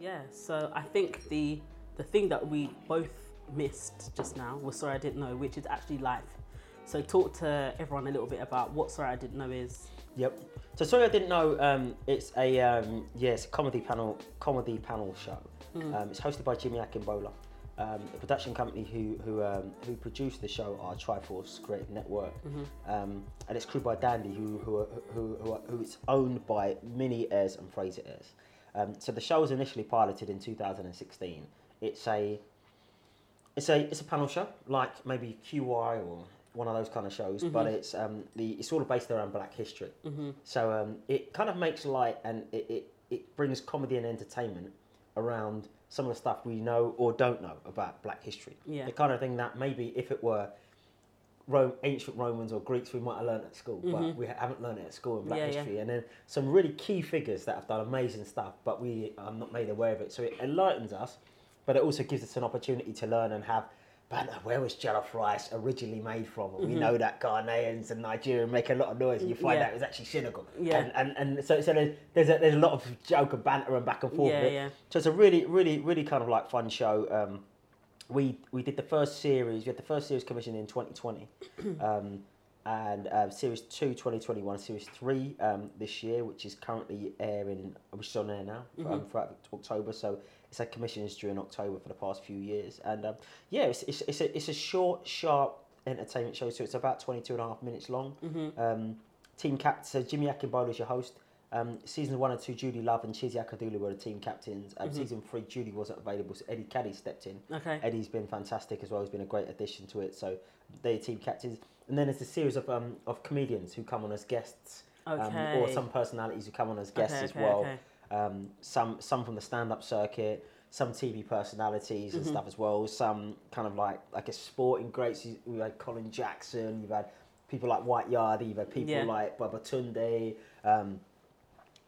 Yeah, so I think the the thing that we both missed just now was sorry I didn't know, which is actually life. So talk to everyone a little bit about what sorry I didn't know is. Yep. So sorry I didn't know. Um, it's a um, yeah, it's a comedy panel comedy panel show. Um, it's hosted by Jimmy Akingbola. Um, the production company who who um, who produced the show are Triforce Creative Network, um, and it's crewed by Dandy, who who who who, who is owned by Minnie Ayres and Fraser Ayres. Um, so the show was initially piloted in 2016. It's a it's a it's a panel show like maybe QI or one of those kind of shows, but it's um, the it's all based around Black history. So um, it kind of makes light and it, it, it brings comedy and entertainment around some of the stuff we know or don't know about Black history. Yeah. The kind of thing that maybe if it were Rome, ancient Romans or Greeks, we might have learned at school, but we haven't learned it at school in Black Mm-hmm. Yeah, yeah. history. And then some really key figures that have done amazing stuff, but we are not made aware of it. So it enlightens us, but it also gives us an opportunity to learn and have. But where was jollof rice originally made from? And we know that Ghanaians and Nigerian make a lot of noise, and you find Mm-hmm. Yeah. out it was actually Senegal. Yeah. And, and, and so, so there's, there's, a, there's a lot of joke and banter and back and forth. Yeah, yeah. So it's a really, really, really kind of like fun show. Um, we we did the first series. We had the first series commissioned in 2020, um, and uh, series two 2021, series three um, this year, which is currently airing, which is on air now um, throughout October. So it's had commissions during October for the past few years, and um, yeah, it's, it's it's a it's a short, sharp entertainment show. So it's about 22 and a half minutes long. Um, team captain, so Jimmy Akingbola is your host. Um, season one and two, Judi Love and Chizzy Akudolu were the team captains. Um, Season three, Judy wasn't available, so Eddie Kadi stepped in. Okay. Eddie's been fantastic as well. He's been a great addition to it. So they're team captains. And then there's a series of um, of comedians who come on as guests, um, or some personalities who come on as guests Okay, as okay, well. okay. Um, some some from the stand up circuit, some TV personalities Mm-hmm. and stuff as well. Some kind of like like a sporting greats. We've had Colin Jackson. You've had people like White Yardie. You've had people Yeah. like Babatunde. Um,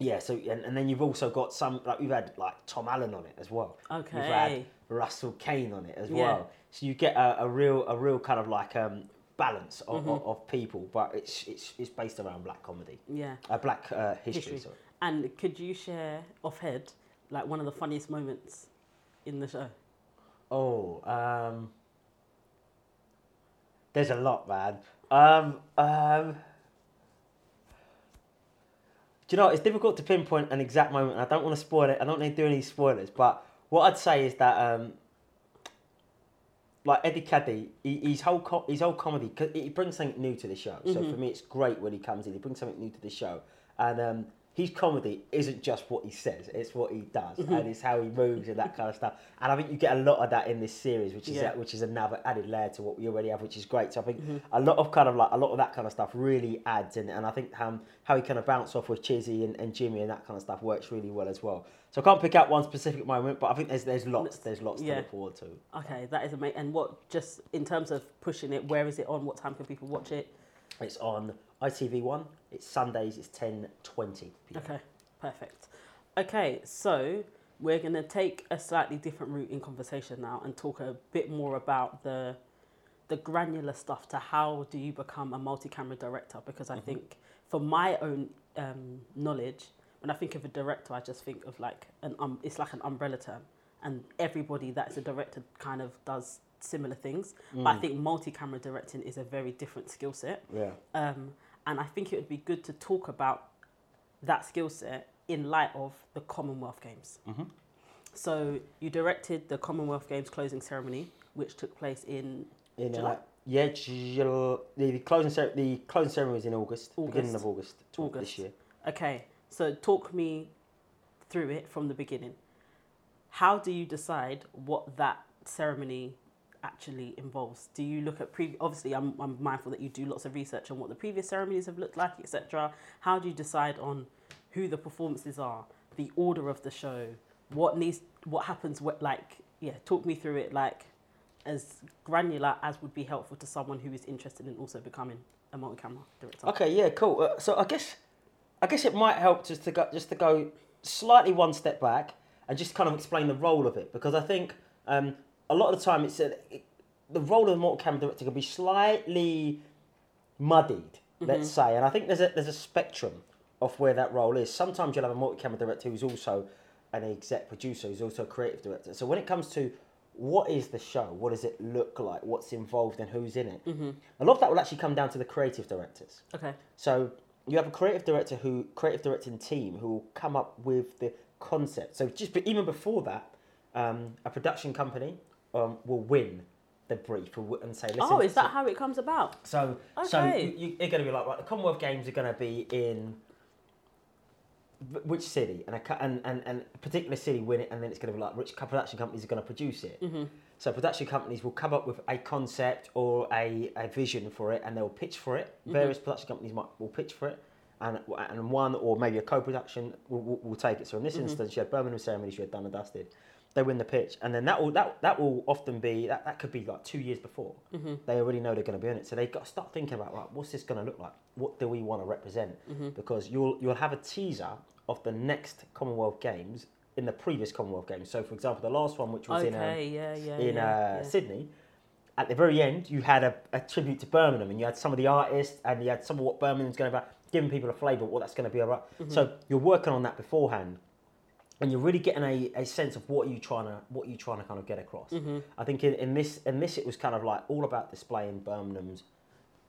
yeah, so and, and then you've also got some like we've had like Tom Allen on it as well. Okay. We've had Russell Kane on it as Yeah. well. So you get a, a real a real kind of like um, balance of, Mm-hmm. of, of people, but it's it's it's based around black comedy, Yeah. uh, black uh, history. History. Sorry. And could you share off head like one of the funniest moments in the show? Oh, um, there's a lot, man. Um, um, you know, it's difficult to pinpoint an exact moment. I don't want to spoil it. I don't need to do any spoilers. But what I'd say is that, um, like Eddie Kadi, he, his whole co- his whole comedy, he brings something new to the show. So for me, it's great when he comes in. He brings something new to the show, and um, his comedy isn't just what he says; it's what he does, and it's how he moves and that kind of stuff. And I think you get a lot of that in this series, which is Yeah. which is another added layer to what we already have, which is great. So I think a lot of kind of like a lot of that kind of stuff really adds in, and I think um, how he kind of bounce off with Chizzy and, and Jimmy and that kind of stuff works really well as well. So I can't pick out one specific moment, but I think there's there's lots there's lots Yeah. to look forward to. Okay, that is amazing. And what just in terms of pushing it, where is it on? What time can people watch it? It's on ITV1. It's Sundays. It's ten twenty. Okay, perfect. Okay, so we're going to take a slightly different route in conversation now and talk a bit more about the the granular stuff to how do you become a multi-camera director because I think for my own um, knowledge when I think of a director I just think of like an um, it's like an umbrella term and everybody that's a director kind of does similar things but I think multi-camera directing is a very different skill set Yeah. um, and I think it would be good to talk about that skill set in light of the Commonwealth Games. So you directed the Commonwealth Games closing ceremony, which took place in In July? uh, yeah, Jul- the closing cer- the closing ceremony was in August, beginning of August, August. this year. Okay, so talk me through it from the beginning. How do you decide what that ceremony actually involves? Do you look at pre? Obviously, I'm, I'm mindful that you do lots of research on what the previous ceremonies have looked like, etc. How do you decide on who the performances are, the order of the show, what needs, what happens, what like, yeah, talk me through it like as granular as would be helpful to someone who is interested in also becoming a multi-camera director. Okay, yeah, cool. Uh, so I guess I guess it might help just to go just to go slightly one step back and just kind of explain the role of it because I think um, a lot of the time it's a, it, the role of the multi-camera director can be slightly muddied, let's say, and I think there's a there's a spectrum of where that role is. Sometimes you'll have a multi-camera director who's also an exec producer who's also a creative director. So when it comes to what is the show, what does it look like, what's involved, and who's in it, Mm-hmm. a lot of that will actually come down to the creative directors. Okay. So you have a creative director who, creative directing team who will come up with the concept. So just be- even before that, um, a production company um, will win the brief and say, listen. oh, is that so- how it comes about? so, so Okay. you, you, you're going to be like, right, the Commonwealth Games are going to be in which city, and a, and, and, and a particular city win it, and then it's going to be like which production companies are going to produce it. Mm-hmm. So production companies will come up with a concept or a, a vision for it, and they'll pitch for it. Mm-hmm. Various production companies might will pitch for it, and and one or maybe a co-production will, will, will take it. So in this Mm-hmm. instance, you had Birmingham Ceremonies, you had Done and Dusted. They win the pitch, and then that will that that will often be that, that could be like two years before. Mm-hmm. They already know they're going to be in it, so they've got to start thinking about right, what's this going to look like? What do we want to represent? Mm-hmm. Because you'll you'll have a teaser of the next Commonwealth Games in the previous Commonwealth Games. So, for example, the last one, which was in um, Okay. yeah. Yeah. in yeah, uh, yeah. Sydney, at the very end, you had a, a tribute to Birmingham, and you had some of the artists, and you had some of what Birmingham's going about, giving people a flavour of what that's going to be about. Mm-hmm. So you're working on that beforehand, and you're really getting a, a sense of what are you trying to what are you trying to kind of get across. Mm-hmm. I think in, in this in this it was kind of like all about displaying Birmingham's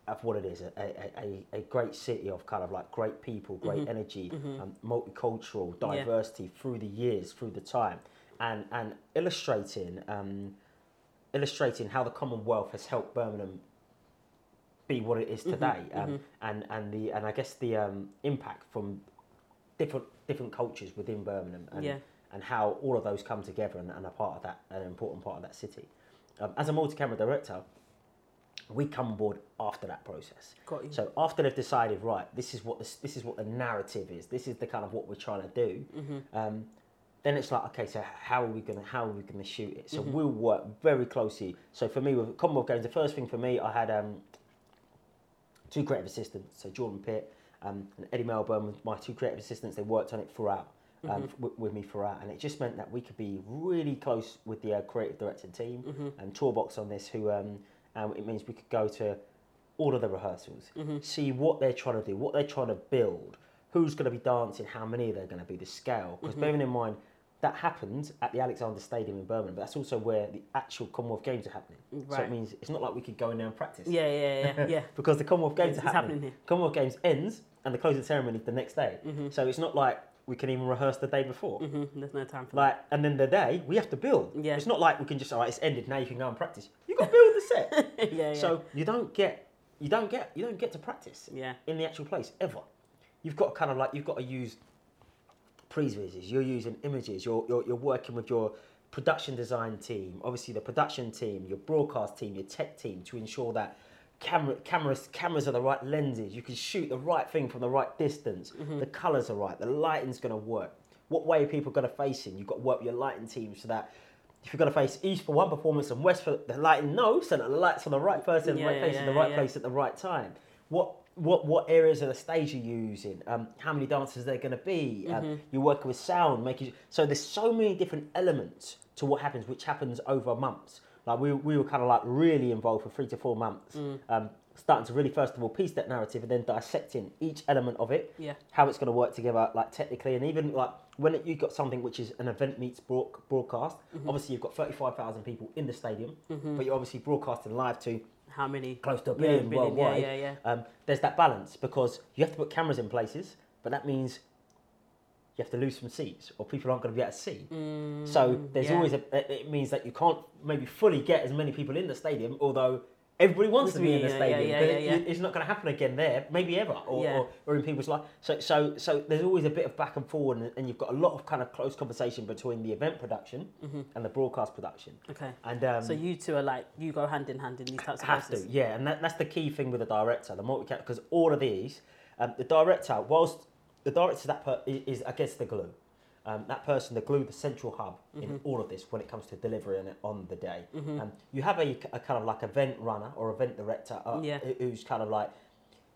of what it is a, a, a, a great city of kind of like great people, great energy, um, multicultural Yeah. diversity through the years, through the time, and and illustrating um, illustrating how the Commonwealth has helped Birmingham be what it is today, um, and and the and I guess the um, impact from different different cultures within Birmingham, and Yeah. and how all of those come together and, and are part of that, an important part of that city. Um, as a multi-camera director, we come on board after that process. So after they've decided, right, this is what this, this is what the narrative is. This is the kind of what we're trying to do. Mm-hmm. Um, then it's like, okay, so how are we gonna how are we gonna shoot it? So Mm-hmm. we'll work very closely. So for me, with Commonwealth Games, the first thing for me, I had um, two creative assistants. So Jordan Pitt um, and Eddie Melbourne, my two creative assistants, they worked on it throughout. Um, Mm-hmm. with, with me throughout, and it just meant that we could be really close with the uh, creative directing team Mm-hmm. and Tourbox on this. Who um, and it means we could go to all of the rehearsals, Mm-hmm. see what they're trying to do, what they're trying to build, who's going to be dancing, how many they're going to be, the scale. Mm-hmm. Because bearing in mind that happens at the Alexander Stadium in Birmingham, but that's also where the actual Commonwealth Games are happening. So it means it's not like we could go in there and practice. Yeah. Yeah. Yeah. Yeah. because the Commonwealth Games It's are happening. happening here. Commonwealth Games ends and the closing ceremony is the next day. Mm-hmm. So it's not like we can even rehearse the day before. hmm There's no time for Like, and then the day we have to build. Yeah. It's not like we can just all right, it's ended now. You can go and practice. You got to build the set. that. yeah. Yeah. So you don't get you don't get you don't get to practice yeah. in the actual place ever. You've got to kind of like you've got to use previses. You're using images. You're, you're you're working with your production design team, obviously the production team, your broadcast team, your tech team to ensure that camera cameras cameras are the right lenses. You can shoot the right thing from the right distance. The colours are right. The lighting's going to work. What way are people going to face in? You've got to work your lighting team so that. If you're going to face east for one performance and west for the lighting, no, so that the lights on the right person, Yeah, right yeah, place in the right yeah. place at the right time. What what what areas of the stage are you using? Um, how many dancers there going to be? Mm-hmm. Um, you're working with sound, making so there's so many different elements to what happens, which happens over months. Like we we were kind of like really involved for three to four months, Mm. um, starting to really first of all piece that narrative and then dissecting each element of it, Yeah. how it's going to work together, like technically, and even like when it, you've got something which is an event meets broad, broadcast. Mm-hmm. Obviously, you've got thirty five thousand people in the stadium, but you're obviously broadcasting live to How many? close to a Yeah, billion, billion, yeah, worldwide. yeah, yeah. Um, there's that balance because you have to put cameras in places, but that means you have to lose some seats or people aren't going to be able to see. so there's Mm, yeah. always a. It means that you can't maybe fully get as many people in the stadium, although. Everybody wants to be in the Yeah, stadium. yeah, but yeah, it- yeah. It's not going to happen again there, maybe ever, or, or, or in people's life. So, so, so there's always a bit of back and forward, and, and you've got a lot of kind of close conversation between the event production and the broadcast production. Okay. And um, Mm-hmm. So you two are like you go hand in hand in these types of have processes. to, yeah, and that, that's the key thing with the director, the multi because all of these, um, the director, whilst the director that per, is, is, I guess, the glue. Um, that person, the glue, the central hub Mm-hmm. in all of this when it comes to delivering it on the day. Um, you have a, a kind of like event runner or event director uh, Yeah. who's kind of like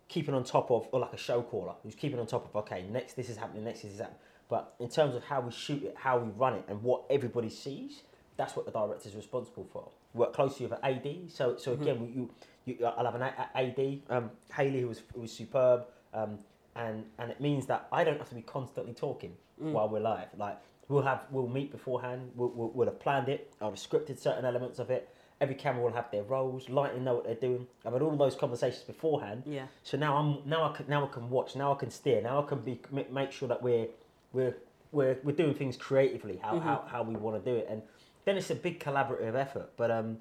keeping on top of, or like a show caller who's keeping on top of, okay, next this is happening, next this is happening. But in terms of how we shoot it, how we run it, and what everybody sees, that's what the director is responsible for. Work closely with an AD. So, so again, you, you, I'll have an AD, um, Haley, who was, who was superb, um, and and it means that I don't have to be constantly talking while we're live. Like we'll have we'll meet beforehand. We'll, we'll, we'll have planned it. I'll have scripted certain elements of it. Every camera will have their roles. Lighting know what they're doing. I've had all those conversations beforehand. Yeah. So now I'm now I can now I can watch. Now I can steer. Now I can be make sure that we're we're we're, we're doing things creatively. How, how how we want to do it. And then it's a big collaborative effort. But um,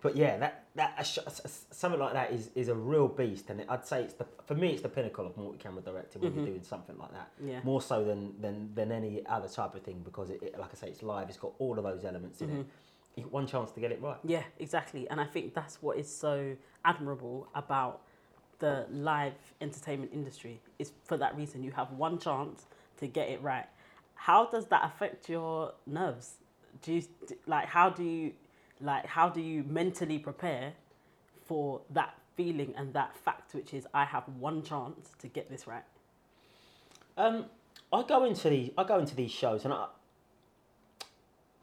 but yeah, that that a sh- s- s- something like that is, is a real beast, and I'd say it's the for me it's the pinnacle of multi-camera directing when you're mm-hmm. doing something like that. Yeah. More so than than, than any other type of thing because it, it like I say it's live. It's got all of those elements in it. Mm-hmm. You got one chance to get it right. Yeah, exactly. And I think that's what is so admirable about the live entertainment industry is for that reason you have one chance to get it right. How does that affect your nerves? Do you like how do you like how do you mentally prepare for that feeling and that fact which is I have one chance to get this right? Um, I go into the I go into these shows and I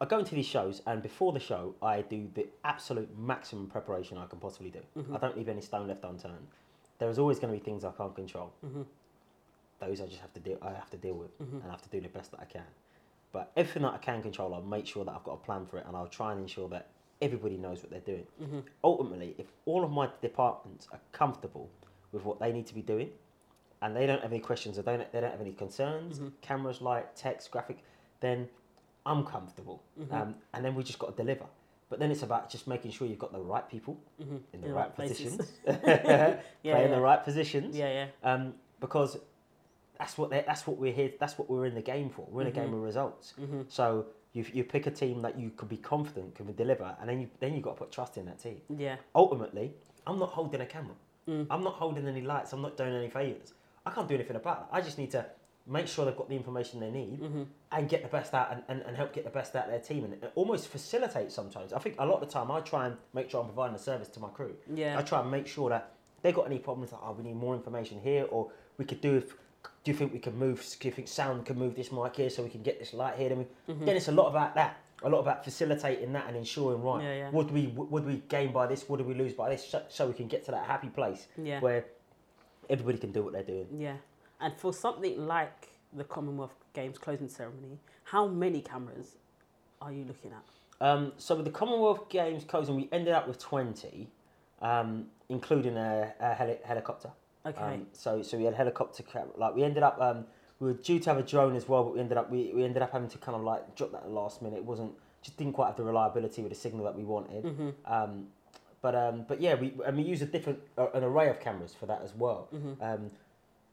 I go into these shows and before the show I do the absolute maximum preparation I can possibly do. Mm-hmm. I don't leave any stone left unturned. There is always going to be things I can't control. Mm-hmm. Those I just have to deal I have to deal with mm-hmm. and I have to do the best that I can. But everything that I can control, I'll make sure that I've got a plan for it and I'll try and ensure that everybody knows what they're doing. Mm-hmm. Ultimately, if all of my departments are comfortable with what they need to be doing, and they don't have any questions or they don't, they don't have any concerns, mm-hmm. cameras, light, text, graphic, then I'm comfortable. Mm-hmm. Um, and then we just got to deliver. But then it's about just making sure you've got the right people in the the right, right positions, play in yeah. the right positions, Yeah, yeah. um, because that's what that's what we're here. That's what we're in the game for. We're in a game of results. So you, you pick a team that you could be confident can deliver, and then you then you got to put trust in that team. Yeah. Ultimately, I'm not holding a camera. Mm. I'm not holding any lights. I'm not doing any favors. I can't do anything about that. I just need to make sure they've got the information they need mm-hmm. and get the best out and, and, and help get the best out of their team and it almost facilitate sometimes. I think a lot of the time I try and make sure I'm providing a service to my crew. Yeah. I try and make sure that they got any problems like, oh, we need more information here or we could do if do you think we can move do you think sound can move this mic here so we can get this light here then, we, Mm-hmm. then it's a lot about that a lot about facilitating that and ensuring right Yeah, yeah. would we would we gain by this would we lose by this so, so we can get to that happy place Yeah. where everybody can do what they're doing Yeah, and for something like the Commonwealth Games closing ceremony, how many cameras are you looking at? Um, so with the Commonwealth Games closing, we ended up with twenty, um, including a, a heli- helicopter. Okay. Um, so so we had helicopter like we ended up um, we were due to have a drone as well, but we ended up we, we ended up having to kind of like drop that at the last minute. It wasn't just didn't quite have the reliability with the signal that we wanted. Mm-hmm. Um, but um, but yeah, we and we used a different uh, an array of cameras for that as well. Mm-hmm. Um,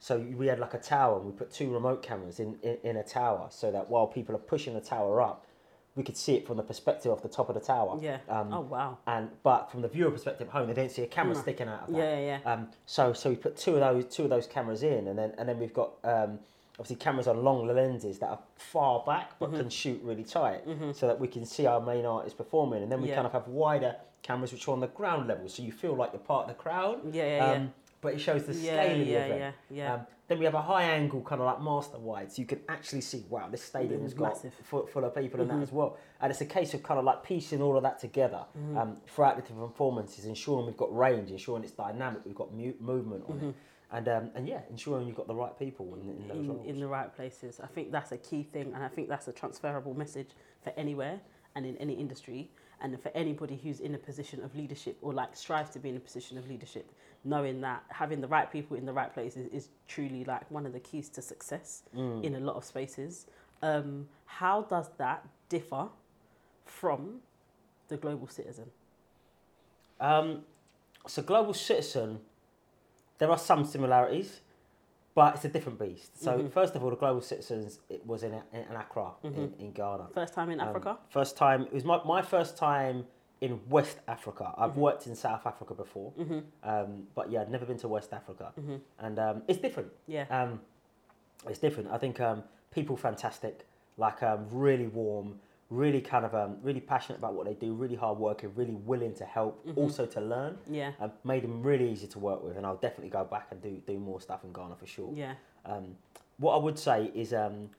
so we had like a tower, and we put two remote cameras in, in, in a tower, so that while people are pushing the tower up, we could see it from the perspective of the top of the tower. Yeah. Um, oh wow. And but from the viewer perspective at home, they don't see a camera Mm. sticking out of that. Yeah, yeah. Um, so so we put two of those two of those cameras in, and then and then we've got um, obviously cameras on long lenses that are far back but Mm-hmm. can shoot really tight, so that we can see our main artist performing, and then we Yeah. kind of have wider cameras which are on the ground level, so you feel like you're part of the crowd. Yeah, yeah, yeah. But it shows the Yeah, scale of it. yeah, yeah, yeah. Um, then we have a high angle kind of like master wide, so you can actually see, wow, this stadium has got Mm-hmm. full, full of people and that as well. And it's a case of kind of like piecing all of that together Mm-hmm. um, throughout the performances, ensuring we've got range, ensuring it's dynamic, we've got mu- movement on it. And, um, and yeah, ensuring you've got the right people in, in those in, roles. in the right places. I think that's a key thing, and I think that's a transferable message for anywhere and in any industry, and for anybody who's in a position of leadership or like strives to be in a position of leadership. Knowing that having the right people in the right places is truly like one of the keys to success Mm. in a lot of spaces. Um, how does that differ from the global citizen? Um, so global citizen, there are some similarities, but it's a different beast. So Mm-hmm. first of all, the global citizens it was in, in Accra in, in Ghana. First time in Um, Africa? First time it was my, my first time in West Africa. I've worked in South Africa before, um, but yeah, I'd never been to West Africa, and um, it's different. Yeah. Um, it's different. I think um, people fantastic, like um, really warm, really kind of um, really passionate about what they do, really hard working, really willing to help, also to learn. Yeah. Um, made them really easy to work with, and I'll definitely go back and do do more stuff in Ghana for sure. Yeah. Um, what I would say is um,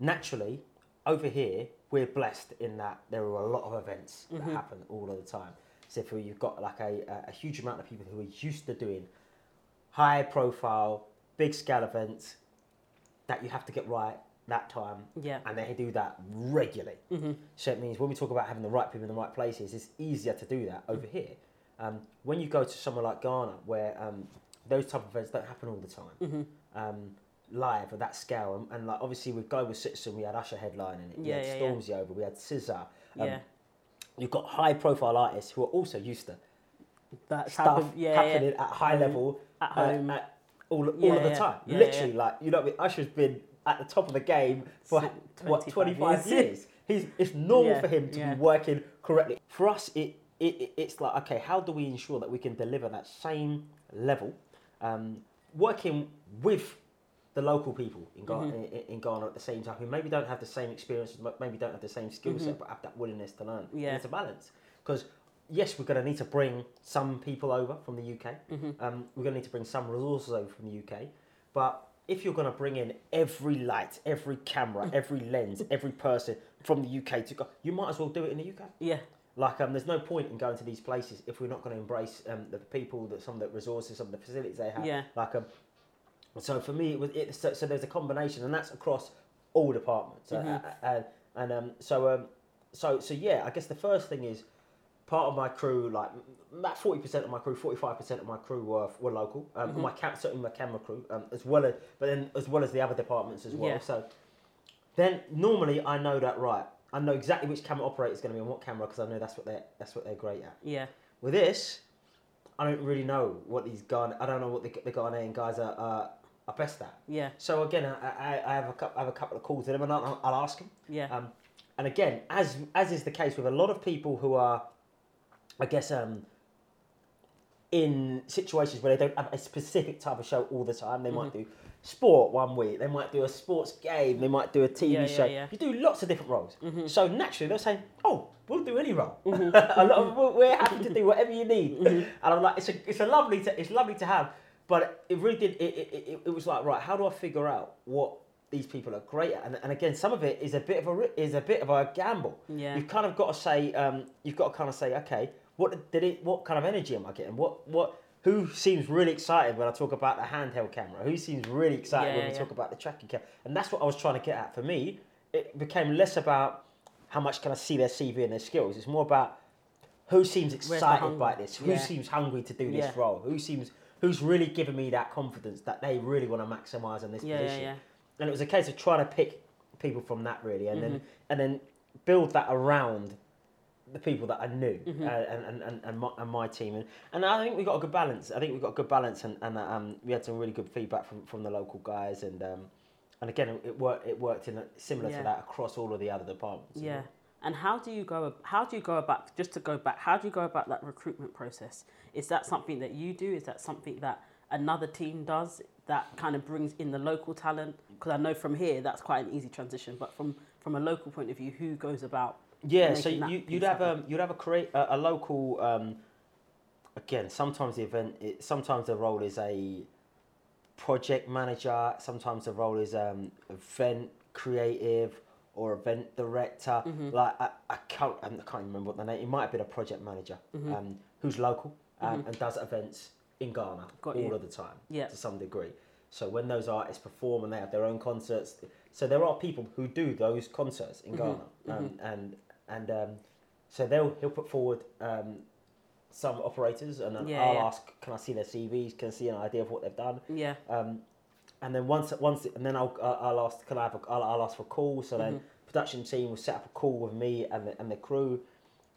naturally over here we're blessed in that there are a lot of events that happen all of the time. So if you've got like a, a- a huge amount of people who are used to doing high profile, big scale events that you have to get right that time, Yeah. and they do that regularly. So it means when we talk about having the right people in the right places, it's easier to do that over here. Um, when you go to somewhere like Ghana, where um, those type of events don't happen all the time, um, live at that scale, and, and like obviously with Global Citizen, we had Usher headlining it, we Yeah, had yeah, yeah. Over, we had SZA. Um, Yeah. You've got high profile artists who are also used to That stuff yeah, happening at high level At uh, at all, all of the time. Literally, like you know, I mean? Usher's been at the top of the game for Si- what 25 years. years. He's it's normal Yeah, for him to yeah. be working correctly. For us, it, it it- it's like okay, how do we ensure that we can deliver that same level, um, working with the local people in Ghana, Mm-hmm. in, in Ghana at the same time, who maybe don't have the same experiences, but maybe don't have the same skill set, but have that willingness to learn. Yeah. it's a balance because yes, we're going to need to bring some people over from the UK. Um, we're going to need to bring some resources over from the UK. But if you're going to bring in every light, every camera, every lens, every person from the UK to go, you might as well do it in the UK. Yeah. Like, um, there's no point in going to these places if we're not going to embrace um, the people, that some of the resources, some of the facilities they have. Yeah. Like, um, so for me, it was it, so, so there's a combination, and that's across all departments. Uh, Mm-hmm. Uh, uh, and um, so um, so so yeah, I guess the first thing is part of my crew, like about forty percent of my crew, forty five percent of my crew were were local. Um, Mm-hmm. My cam- certainly my camera crew, um, as well as but then as well as the other departments as well. Yeah. So then normally I know that right. I know exactly which camera operator is going to be on what camera because I know that's what they're that's what they're great at. Yeah. With this, I don't really know what these Ghana. I don't know what the, the Ghanaian guys are, uh, are best at. Yeah. So again, I, I, I have a couple, I have a couple of calls to them, and I'll, I'll ask them. Yeah. Um, and again, as as is the case with a lot of people who are, I guess, um, in situations where they don't have a specific type of show all the time. They might Mm-hmm. do sport one week, they might do a sports game, they might do a TV Yeah, yeah, show. yeah. Mm-hmm. You do lots of different roles. So naturally, they're saying, "Oh, we'll do any role. Mm-hmm. a lot of, we're- we're happy to do whatever you need." And I'm like, "It's a it's a lovely to, it's lovely to have." But it really did. It, it, it, it was like, right, how do I figure out what these people are great at? And, and again, some of it is a bit of a is a bit of a gamble. Yeah. You've kind of got to say, um, you've got to kind of say, okay, what did it? What kind of energy am I getting? What what? Who seems really excited when I talk about the handheld camera? Who seems really excited Yeah, when we yeah. talk about the tracking camera? And that's what I was trying to get at. For me, it became less about how much can I see their CV and their skills. It's more about who seems excited by this, who Yeah. seems hungry to do this role, who seems who's really giving me that confidence that they really want to maximise on this position. And it was a case of trying to pick people from that really, and then Mm-hmm. and then build that around the people that I knew Mm-hmm. uh, and, and, and, and, my, and my team. And, and I think we got a good balance. I think we got a good balance, and, and um, we had some really good feedback from, from the local guys. And um, and again, it, it worked. It worked in a, similar Yeah. to that across all of the other departments. Yeah. And how do you go? How do you go about? Just to go back, how do you go about that recruitment process? Is that something that you do? Is that something that another team does? That kind of brings in the local talent. Because I know from here that's quite an easy transition, but from from a local point of view, who goes about? Yeah, so you, you'd have um, you'd have a create a, a local. Um, again, sometimes the event, it, sometimes the role is a project manager. Sometimes the role is um, event creative or event director. Mm-hmm. Like I, I can't I can't remember what the name. It might have been a project manager Mm-hmm. um, who's local um, and does events in Ghana Got all you. of the time Yeah. to some degree. So when those artists perform and they have their own concerts, so there are people who do those concerts in Mm-hmm. Ghana, um, and and um, so they'll he'll put forward um, some operators, and then Yeah, I'll yeah. ask, can I see their CVs? Can I see an idea of what they've done? Yeah. Um, and then once once and then I'll I'll ask can I have a, I'll, I'll ask for a call. So then Mm-hmm. production team will set up a call with me and the, and the crew,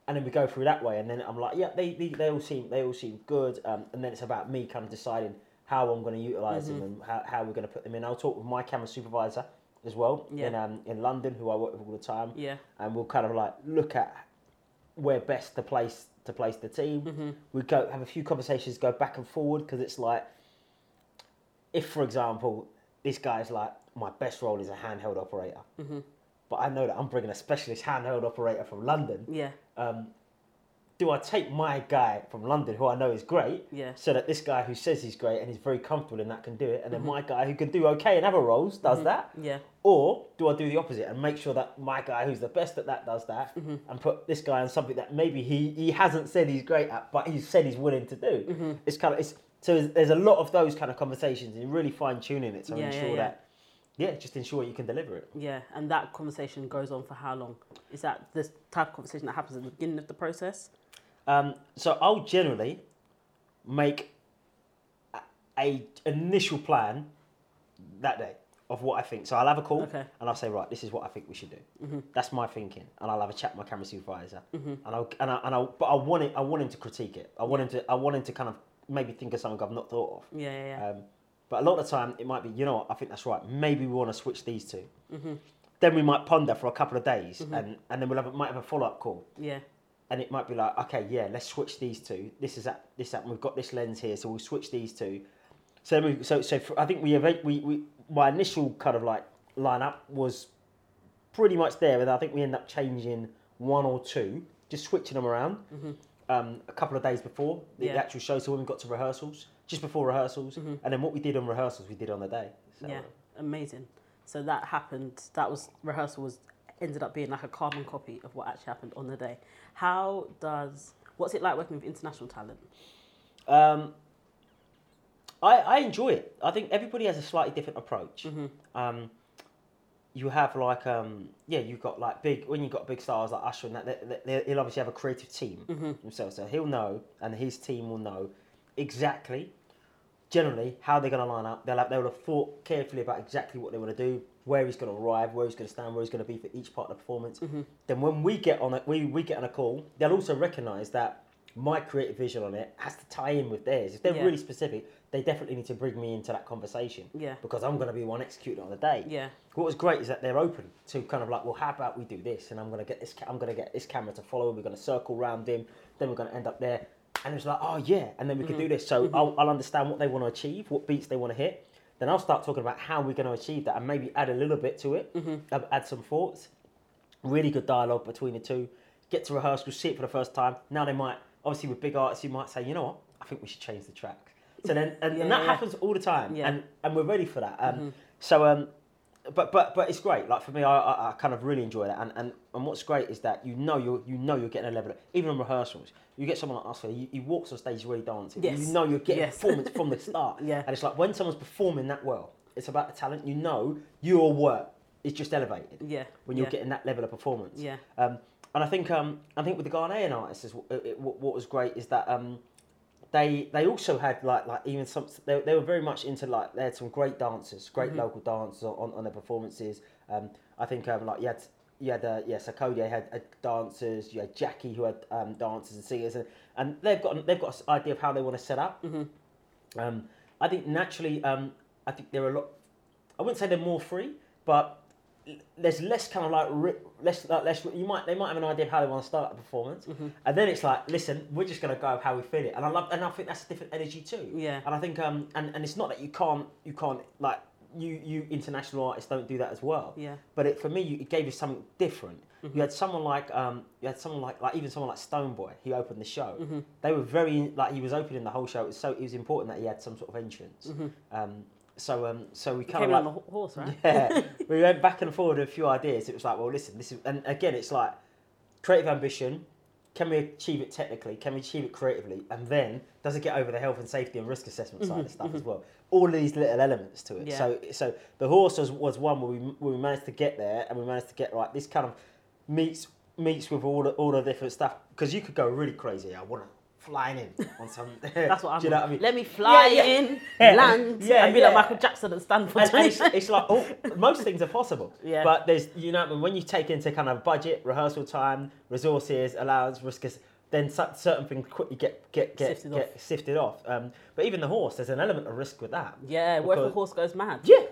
and then we go through that way. And then I'm like, yeah, they they, they all seem they all seem good. Um, and then it's about me kind of deciding how I'm going to utilize Mm-hmm. them and how, how we're going to put them in. I'll talk with my camera supervisor as well Yeah. in um, in London, who I work with all the time, Yeah. and we'll kind of like look at where best to place to place the team. Mm-hmm. We go have a few conversations, go back and forward because it's like, if for example, this guy's like my best role is a handheld operator, Mm-hmm. but I know that I'm bringing a specialist handheld operator from London. Yeah. Um, do I take my guy from London, who I know is great, Yeah. so that this guy who says he's great and he's very comfortable in that can do it, and then Mm-hmm. my guy who can do okay in other roles does that? Yeah. Or do I do the opposite and make sure that my guy who's the best at that does that Mm-hmm. and put this guy on something that maybe he, he hasn't said he's great at, but he's said he's willing to do? Mm-hmm. It's kind of it's so there's- a lot of those kind of conversations and really fine tuning it to Yeah, yeah, ensure yeah. that yeah, just ensure you can deliver it. Yeah, and that conversation goes on for how long? Is that the type of conversation that happens at the beginning of the process? Um, so I'll generally make a, a initial plan that day of what I think. So I'll have a call Okay. and I'll say, right, this is what I think we should do. Mm-hmm. That's my thinking, and I'll have a chat with my camera supervisor, and I'll and I and I'll, but I want it. I want him to critique it. I want him to. I want him to kind of maybe think of something I've not thought of. Yeah, yeah, yeah. Um, but a lot of the time, it might be, you know what, I think that's right. Maybe we want to switch these 2 Mm-hmm. Then we might ponder for a couple of days, and, and then we'll have a, might have a follow up call, yeah. And it might be like, okay, yeah, let's switch these two. This is that. This that. We've got this lens here, so we'll switch these two. So we, so so for, I think we, we we my initial kind of like lineup was pretty much there, but I think we end up changing one or two, just switching them around. Um, a couple of days before the Mm-hmm. Yeah. actual show, so when we got to rehearsals, just before rehearsals, and then what we did on rehearsals, we did on the day. So, Mm-hmm. Yeah, amazing. So that happened. That was rehearsal was ended up being like a carbon copy of what actually happened on the day. How does what's it like working with international talent? Um, I, I enjoy it. I think everybody has a slightly different approach. Um, you have like um, yeah, you've got like big when you've got big stars like Usher and that. They, he'll obviously have a creative team himself, so he'll know and his team will know exactly, generally how they're going to line up. They'll have, they will have thought carefully about exactly what they want to do, where he's going to arrive, where he's going to stand, where he's going to be for each part of the performance. Mm-hmm. Then when we get on it, we we get on a call. They'll also recognise that my creative vision on it has to tie in with theirs. If they're Yeah. really specific, they definitely need to bring me into that conversation. Yeah. Because I'm going to be one executing on the day. Yeah. What was great is that they're open to kind of like, well, how about we do this? And I'm going to get this. Ca- I'm going to get this camera to follow. We're going to circle round him. Then we're going to end up there. And it's like, oh yeah. And then we can mm-hmm. do this. So mm-hmm. I'll, I'll understand what they want to achieve, what beats they want to hit. Then I'll start talking about how we're going to achieve that, and maybe add a little bit to it. Add- Add some thoughts. Really good dialogue between the two. Get to rehearsal, see it for the first time. Now they might, obviously, with big artists, you might say, you know what? I think we should change the track. So then, and, Yeah, and that yeah. happens all the time, Yeah. and and we're ready for that. Um, So, um, but but but it's great. Like for me, I, I, I kind of really enjoy that. And, and and what's great is that you know you're you know you're getting a level. Of, even in rehearsals, you get someone like Oscar. He, he walks on stage really dancing. Yes. You know you're getting Yes. performance from the start. Yeah. And it's like when someone's performing that well, it's about the talent. You know your work is just elevated Yeah. when you're yeah. getting that level of performance. Yeah. Um, and I think um, I think with the Ghanaian artists, is, it, it- what, what was great is that um, they they also had like like even some they, they were very much into like they had some great dancers, great Mm-hmm. local dancers on, on their performances. Um, I think um, like you had you had uh, yeah had, had dancers, you had Gyakie who had um, dancers and singers, and, and they've got they've got an idea of how they want to set up. Mm-hmm. Um, I think naturally, um, I think they're a lot. I wouldn't say they're more free, but there's less kind of like less like less. You might they might have an idea of how they want to start a performance, Mm-hmm. and then it's like, listen, we're just gonna go with how we feel it, and I love and I think that's a different energy too. Yeah. And I think um and, and it's not that you can't you can't like you you international artists don't do that as well. Yeah. But it, for me, you, it gave you something different. Mm-hmm. You had someone like um, you had someone like like even someone like Stonebwoy. He opened the show. Mm-hmm. They were very like he was opening the whole show. It was so it was important that he had some sort of entrance. Um, so um, so we kind Mm-hmm. Of like, on the horse, right? yeah, we went back and forward with a few ideas. It was like, well, listen, this is, and again, it's like creative ambition. Can we achieve it technically? Can we achieve it creatively? And then does it get over the health and safety and risk assessment side of mm-hmm. stuff as mm-hmm. well? All of these little elements to it. Yeah. So, so the horse was, was one where we, where we managed to get there, and we managed to get right. This kind of meets meets with all the, all the different stuff because you could go really crazy. I want to flying in on some. That's what I'm. Do you know what I mean? Let me fly Yeah, yeah. in, Yeah. land, Yeah, and be like Michael Jackson and stand for and, and it's, it's like oh, most things are possible. Yeah. But there's you know when you take into kind of budget, rehearsal time, resources, allowance, risk, then certain things quickly get get get Sifted get sifted off. Um, but even the horse, there's an element of risk with that. Yeah, what if Because- horse goes mad? Yeah.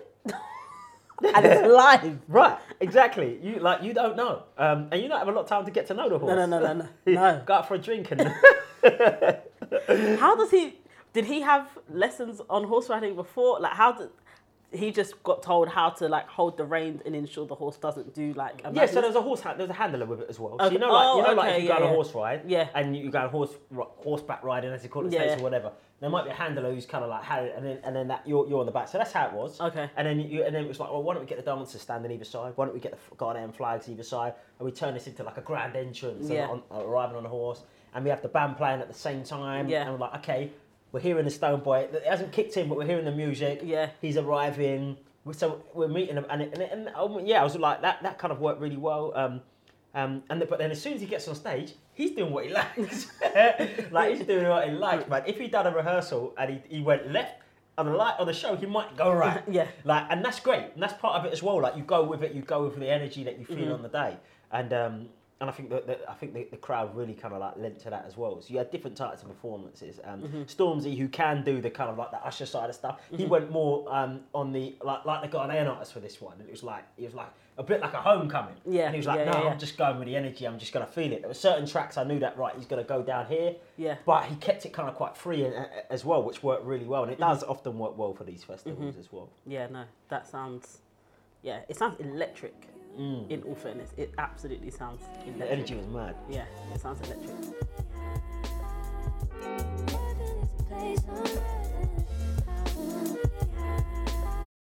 And it's live. Right, exactly. You like you don't know, um, and you don't have a lot of time to get to know the horse. No, no, no, no, no. no. Go out for a drink and How does he? Did he have lessons on horse riding before? Like, how did he just got told how to like hold the reins and ensure the horse doesn't do like? A Yeah, so there's a horse hand, there's a handler with it as well. So Okay. you know, like you Oh, know, like if you go yeah, on a yeah. horse ride, Yeah. and you, you go on horse horseback riding, as you call it, Yeah. States or whatever. There might be a handler who's kind of like had it, and then and then that you're, you're on the back. So that's how it was. Okay. And then you and then it was like, well, why don't we get the dancers standing either side? Why don't we get the Ghanaian flags either side? And we turn this into like a grand entrance, Yeah. on, arriving on a horse, and we have the band playing at the same time. Yeah. And we're like, okay, we're hearing the Stonebwoy. It hasn't kicked in, but we're hearing the music. Yeah. He's arriving. so we're meeting him, and, it, and, it, and um, yeah, I was like that. That kind of worked really well. Um, um, and the, but then as soon as he gets on stage, he's doing what he likes. like he's doing what he likes, man. If he'd done a rehearsal and he, he went left on the light on the show, he might go right. Yeah. Like, and that's great, and that's part of it as well. Like you go with it, you go with the energy that you feel Mm-hmm. on the day, and um, and I think that, that I think the, the crowd really kind of like lent to that as well. So you had different types of performances. Um, Mm-hmm. Stormzy, who can do the kind of like the usher side of stuff, he went more um, on the like like the Ghanaian artist for this one. And it was like he was like a bit like a homecoming. Yeah, And he was like, yeah, no, yeah, yeah. I'm just going with the energy. I'm just gonna feel it. There were certain tracks I knew that right. He's gonna go down here. Yeah. But he kept it kind of quite free and, uh, as well, which worked really well. And it does Mm-hmm. often work well for these festivals as well. Yeah, no, that sounds. Yeah, it sounds electric. Mm. In all fairness, it absolutely sounds electric. The energy was mad. Yeah, it sounds electric.